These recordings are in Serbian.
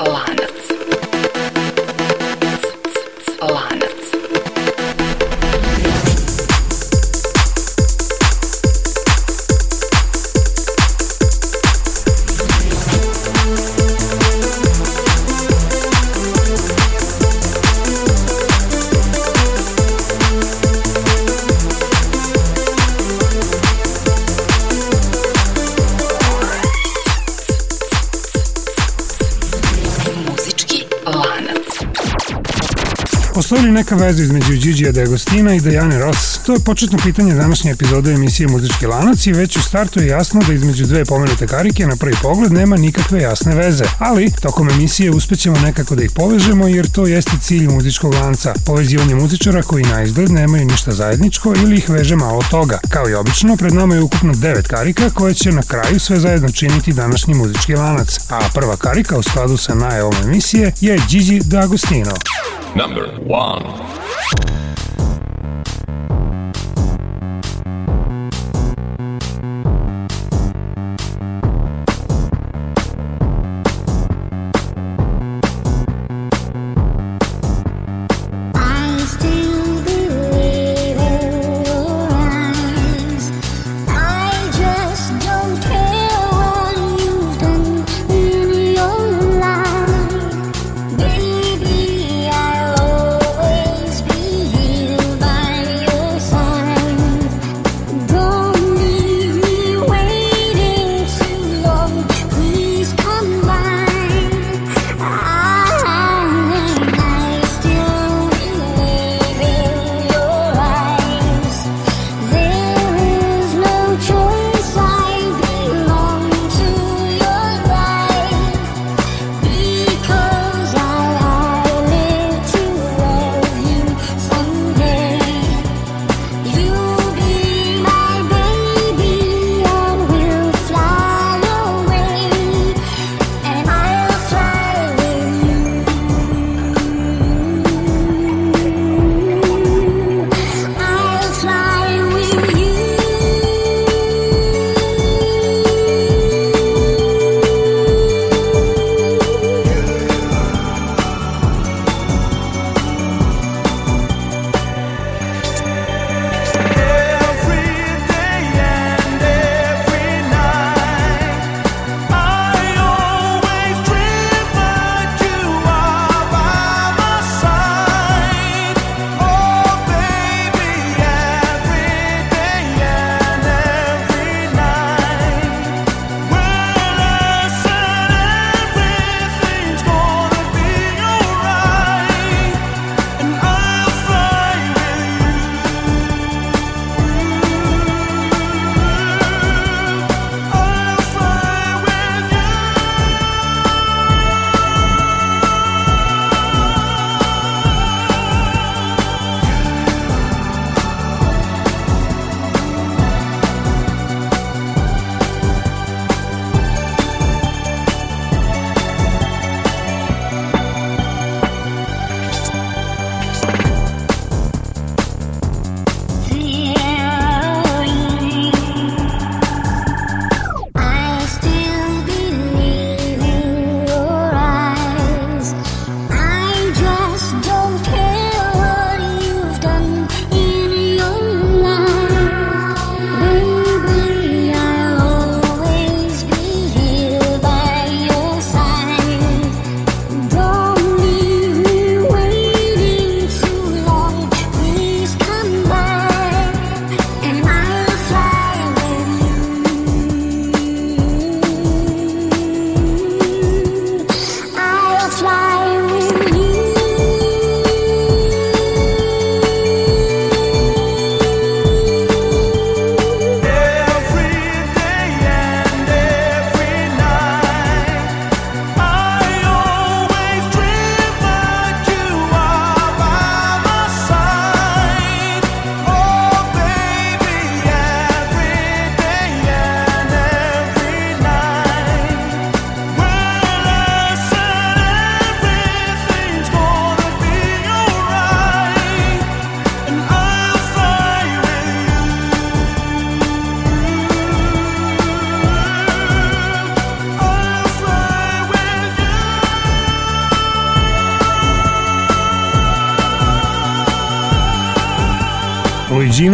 Lanac. Neka veza između Gigi D'Agostina i Diane Ross? To je početno pitanje današnje epizode emisije Muzički lanac i već u startu je jasno da između dve pomenute karike na prvi pogled nema nikakve jasne veze. Ali, tokom emisije uspećemo nekako da ih povežemo jer to jeste cilj muzičkog lanca. Povezivanje muzičara koji na izgled nemaju ništa zajedničko ili ih veže malo toga. Kao i obično, pred nama je ukupno devet karika koje će na kraju sve zajedno činiti današnji muzički lanac. A prva karika u skladu sa najavom emisije je Gigi D'Agostino. Number one.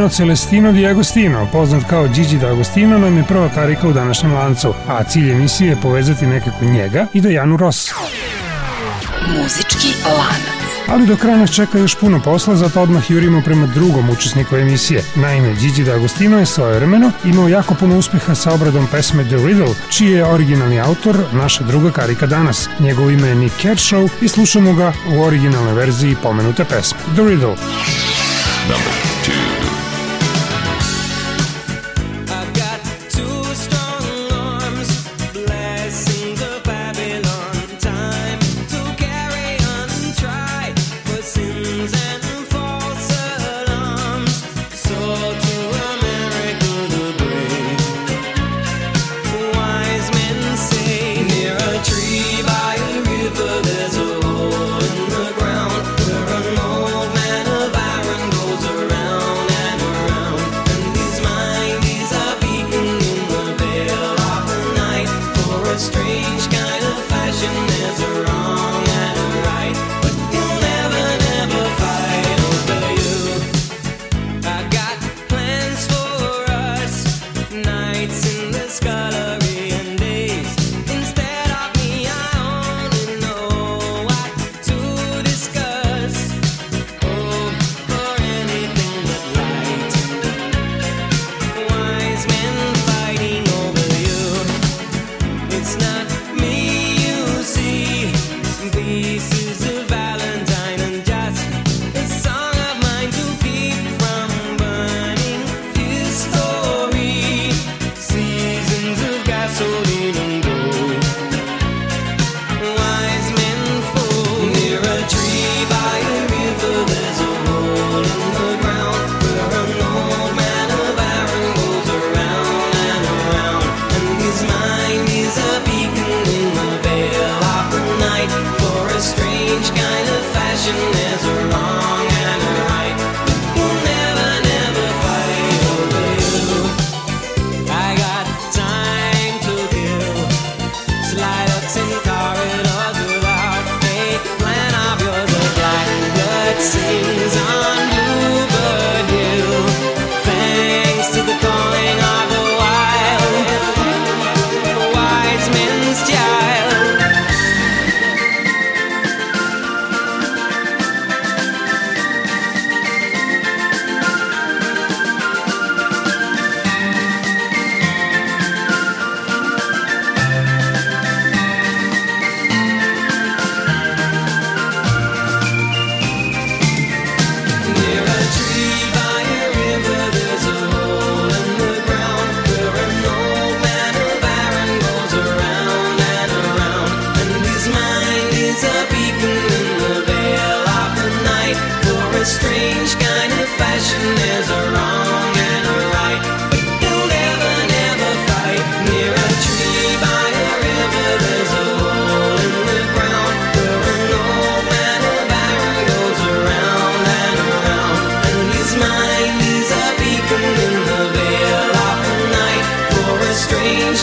Gino Celestino di Agostino, poznat kao Gigi D'Agostino, nam je prva karika u današnjem lancu, a cilj emisije je povezati nekako njega i Dejanu Ross. Muzički lanac. Ali do kraja nas čeka još puno posla, zato odmah jurimo prema drugom učesniku emisije. Naime, Gigi D'Agostino je svoje vremeno imao jako puno uspeha sa obradom pesme The Riddle, čiji je originalni autor naša druga karika danas. Njegovo ime je Nick Kershaw i slušamo ga u originalnoj verziji pomenute pesme. The Riddle. Number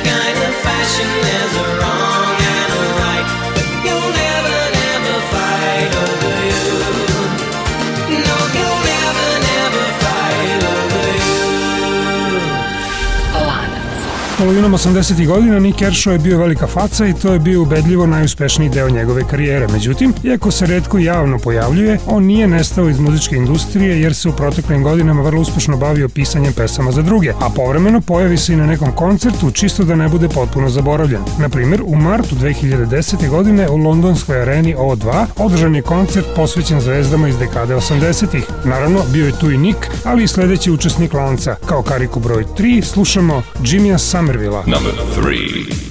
kind of fashion Sredinom 80. godina Nick Kershaw je bio velika faca i to je bio ubedljivo najuspešniji deo njegove karijere. Međutim, iako se redko javno pojavljuje, on nije nestao iz muzičke industrije jer se u proteklim godinama vrlo uspešno bavio pisanjem pesama za druge, a povremeno pojavi se i na nekom koncertu čisto da ne bude potpuno zaboravljen. Naprimer, u martu 2010. godine u londonskoj areni O2 održan je koncert posvećen zvezdama iz dekade 80-ih. Naravno, bio je tu i Nick, ali i sledeći učesnik lanca. Kao kariku broj 3 slušamo Jimmya Somerville Number three.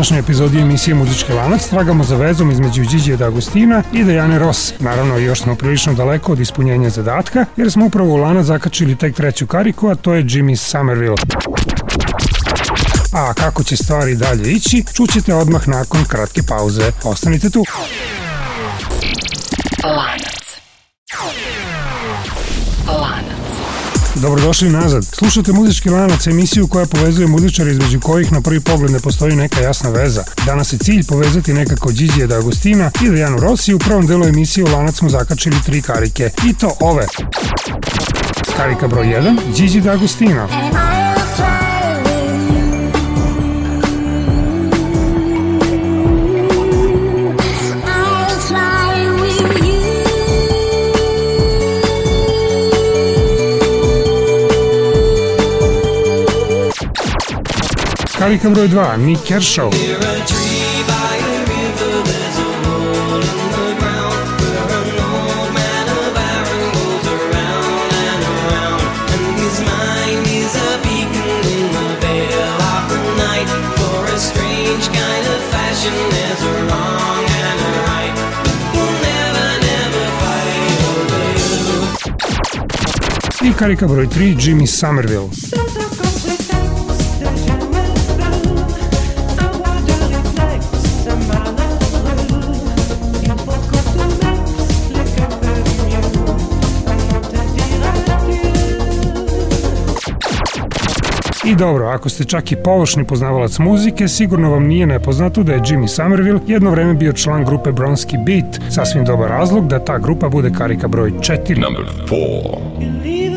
Današnjoj epizodi emisije Muzički lanac tragamo za vezom između Điđe D'Agostina i Dejane Ross. Naravno, još smo prilično daleko od ispunjenja zadatka, jer smo upravo u lanac zakačili tek treću kariku, a to je Jimmy Somerville. A kako će stvari dalje ići, čućete odmah nakon kratke pauze. Ostanite tu. Lanac. Dobrodošli nazad. Slušate Muzički lanac, emisiju koja povezuje muzičare između kojih na prvi pogled ne postoji neka jasna veza. Danas je cilj povezati nekako Điđije D'Agostina i Dejanu Rossi. U prvom delu emisije u lanac smo zakačili tri karike. I to ove. Karika broj 1, Điđi D'Agostina. And I'll never, never fight away. I karika broj 3, Jimmy Somerville. I dobro, ako ste čak i površni poznavalac muzike, sigurno vam nije nepoznato da je Jimmy Somerville jedno vreme bio član grupe Bronski Beat, sasvim dobar razlog da ta grupa bude karika broj 4. Number 4.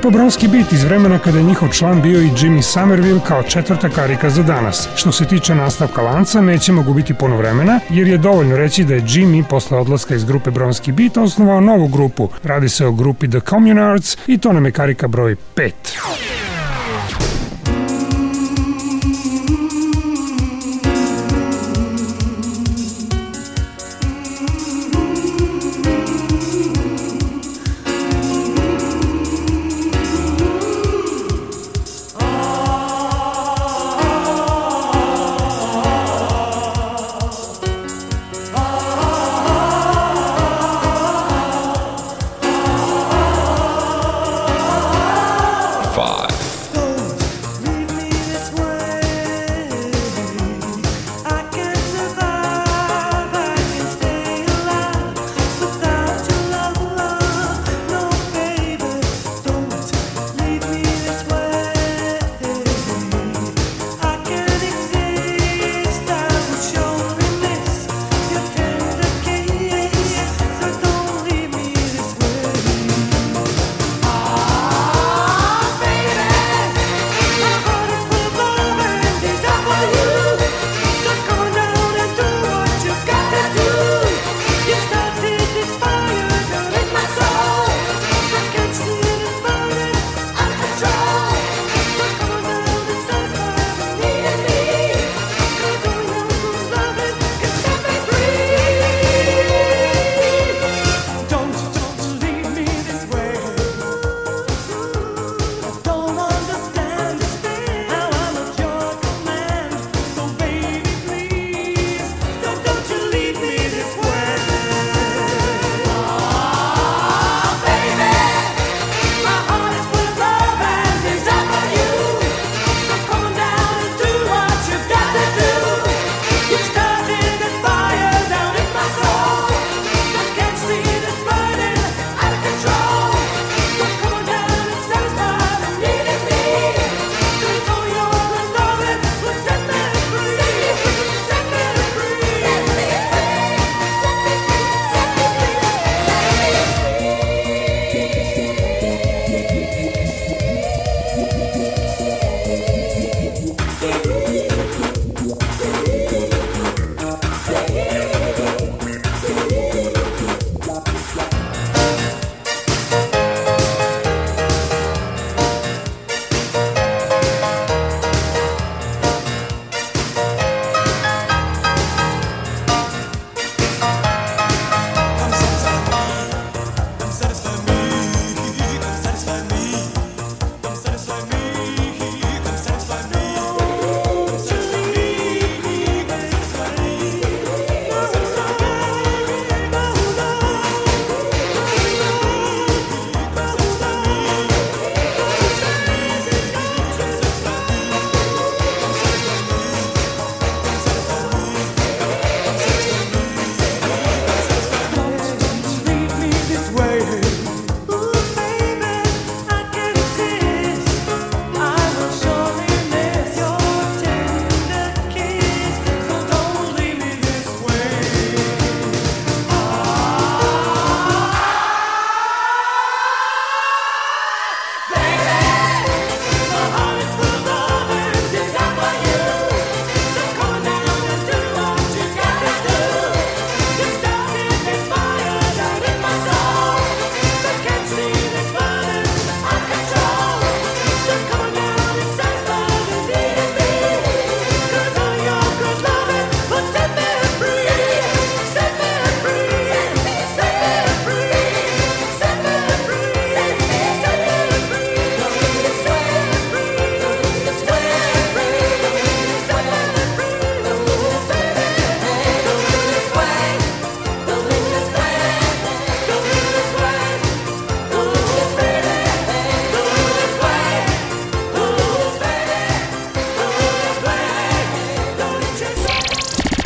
Grupa Bronski Beat iz vremena kada je njihov član bio i Jimmy Somerville kao četvrta karika za danas. Što se tiče nastavka lanca, nećemo gubiti puno vremena, jer je dovoljno reći da je Jimmy posle odlaska iz grupe Bronski Beat osnovao novu grupu. Radi se o grupi The Communards i to nam je karika broj 5.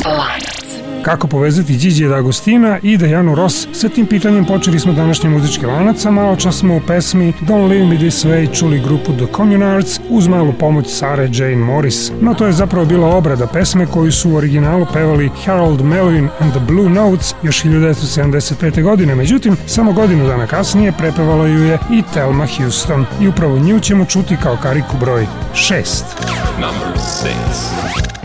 Lanac. Kako povezati Điđe D'Agostina i Dejanu Ross? Sa tim pitanjem počeli smo današnje muzičke lanaca, malo čas smo u pesmi Don't Leave Me This Way čuli grupu The Communards uz malu pomoć Sare Jane Morris. No to je zapravo bila obrada pesme koju su u originalu pevali Harold Melvin and the Blue Notes još 1975. godine, međutim samo godinu dana kasnije prepevala ju je i Thelma Houston i upravo nju ćemo čuti kao kariku broj 6. Number 6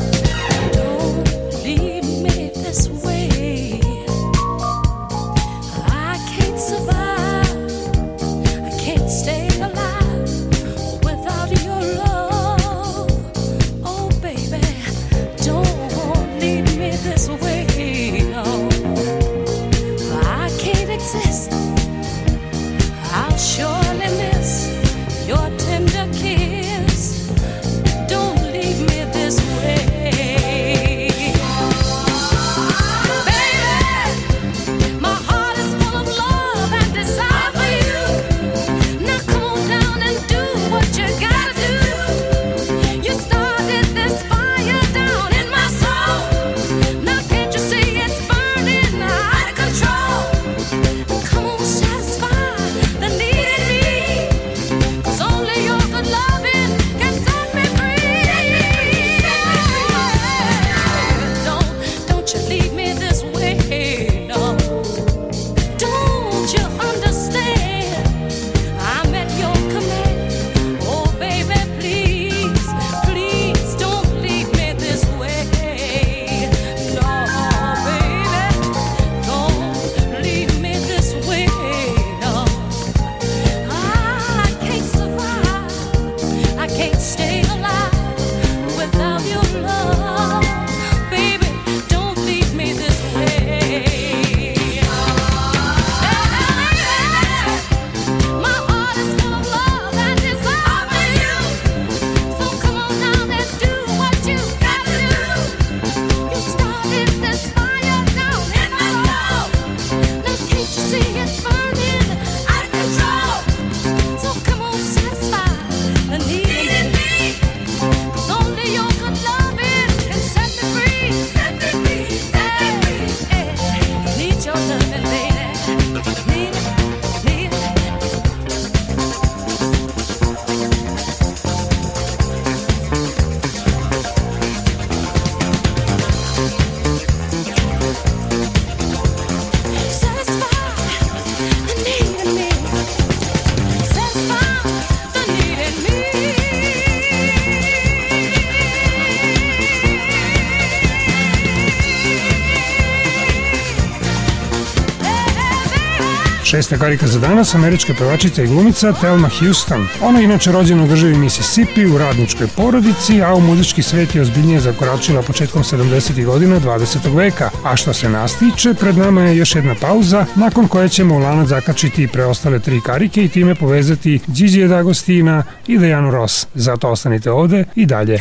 Šesta karika za danas, američka pevačica i glumica Thelma Houston. Ona je inače rođena u državi Mississippi u radničkoj porodici, a u muzički svet je ozbiljnije zakoračila početkom 70. godina 20. veka. A što se nas tiče, pred nama je još jedna pauza, nakon koje ćemo u lanac zakačiti preostale tri karike i time povezati Gigi D'Agostina i Dejanu Ross. Zato ostanite ovde i dalje.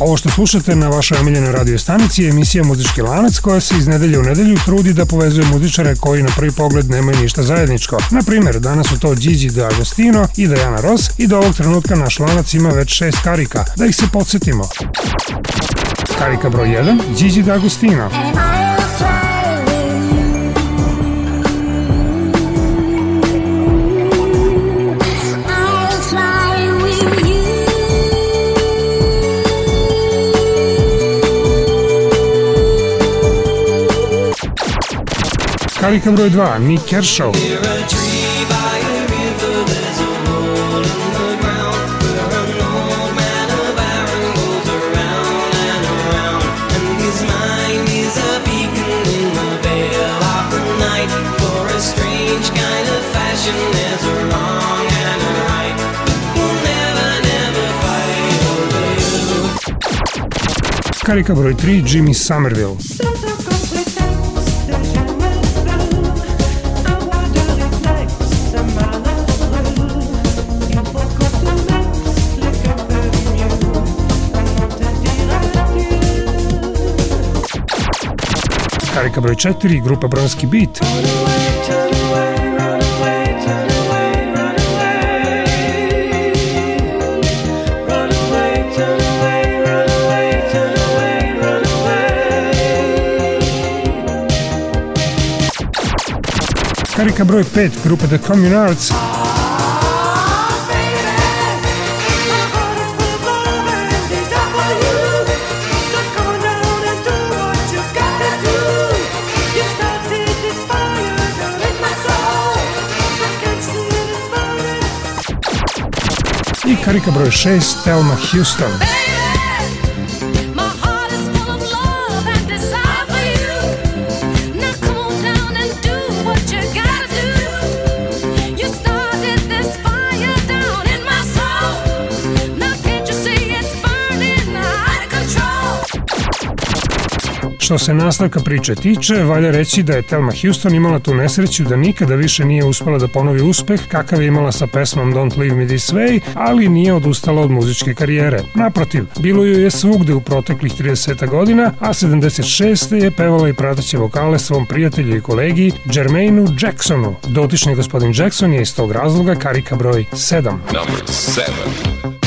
Ovo što slušate na vašoj omiljenoj radio stanici je emisija Muzički lanac koja se iz nedelje u nedelju trudi da povezuje muzičare koji na prvi pogled nemaju ništa zajedničko. Na primjer, danas su to Gigi D'Agostino i Diana Ross i do ovog trenutka naš lanac ima već šest karika. Da ih se podsjetimo. Karika broj 1, Gigi D'Agostino. Never, never fight over you. Karika broj 3, Jimmy Somerville. Karika broj 4, grupa Bronski Beat. Karika broj 5, grupa The Communards. Karika broj 6, Thelma Houston. što se nastavka priče tiče, valja reći da je Thelma Houston imala tu nesreću da nikada više nije uspela da ponovi uspeh kakav je imala sa pesmom Don't Leave Me This Way, ali nije odustala od muzičke karijere. Naprotiv, bilo ju je svugde u proteklih 30 godina, a 76. je pevala i prateće vokale svom prijatelju i kolegi Jermaineu Jacksonu. Dotični gospodin Jackson je iz tog razloga karika broj 7. Number 7.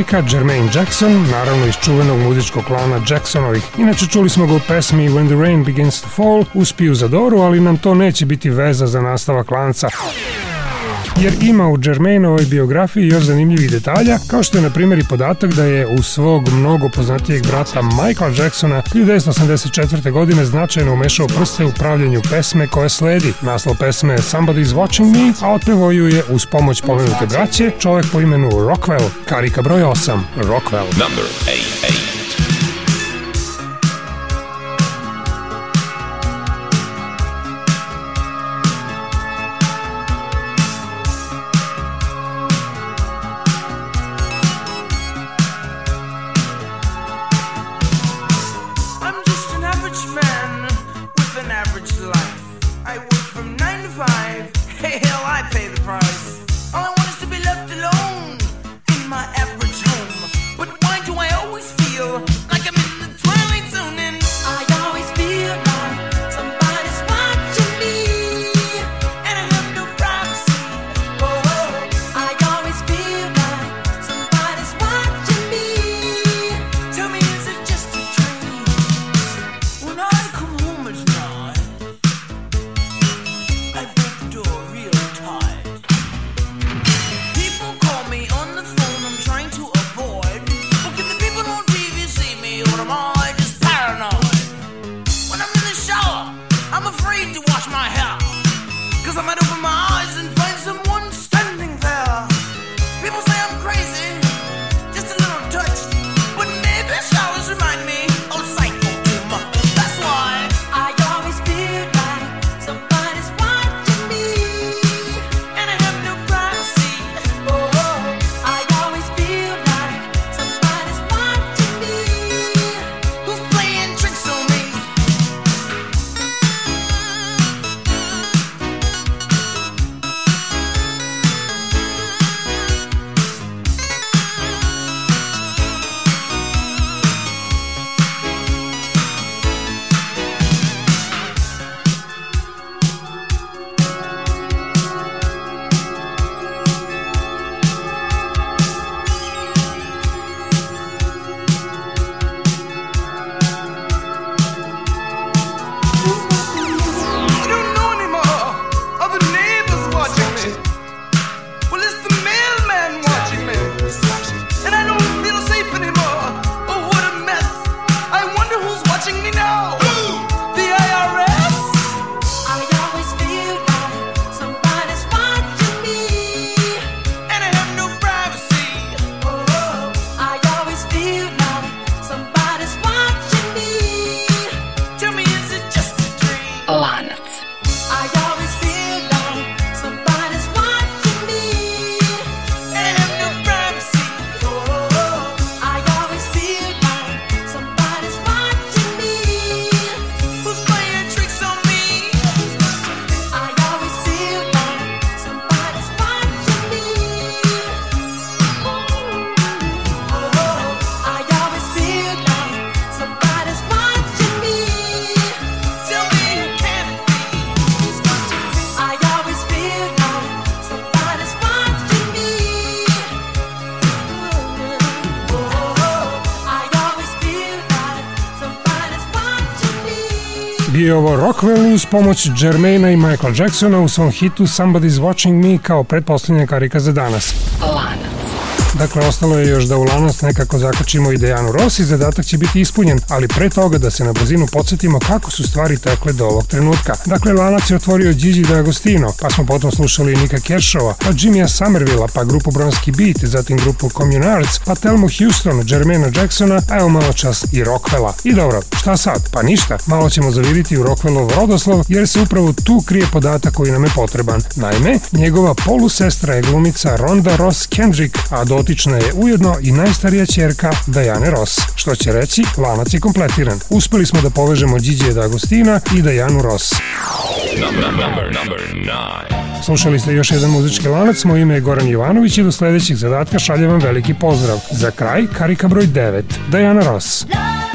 devojka Jermaine Jackson, naravno iz čuvenog muzičkog klana Jacksonovih. Inače čuli smo ga u pesmi When the Rain Begins to Fall, uspiju za Doru, ali nam to neće biti veza za nastavak lanca jer ima u Džermejnovoj biografiji još zanimljivih detalja, kao što je na primjer i podatak da je u svog mnogo poznatijeg brata Michael Jacksona 1984. godine značajno umešao prste u pravljenju pesme koje sledi. Naslov pesme je Somebody's Watching Me, a otpevo ju je uz pomoć pomenute braće čovjek po imenu Rockwell, karika broj 8, Rockwell. Number 8, 8. pomoć Jermaina i Michael Jacksona u svom hitu Somebody's Watching Me kao pretpostavljena karika za danas. Dakle, ostalo je još da u lanac nekako zakačimo i Dejanu Ross i zadatak će biti ispunjen, ali pre toga da se na brzinu podsjetimo kako su stvari tekle do ovog trenutka. Dakle, lanac je otvorio Gigi D'Agostino, pa smo potom slušali Nika Kershova, pa Jimmya Somervilla, pa grupu Bronski Beat, zatim grupu Communards, pa Telmu Houston, Jermaina Jacksona, a evo malo čas i Rockwella. I dobro, šta sad? Pa ništa, malo ćemo zaviriti u Rockwellov rodoslov, jer se upravo tu krije podatak koji nam je potreban. Naime, njegova polusestra je glumica Ronda Ross Kendrick, a dotična je ujedno i najstarija ćerka Dajane Ross. Što će reći, lanac je kompletiran. Uspeli smo da povežemo Gigi D'Agostina i Dajanu Ross. Number, number, number 9. Slušali ste još jedan muzički lanac, moje ime je Goran Jovanović i do sledećeg zadatka šaljem vam veliki pozdrav. Za kraj, karika broj 9, Dajana Ross. Love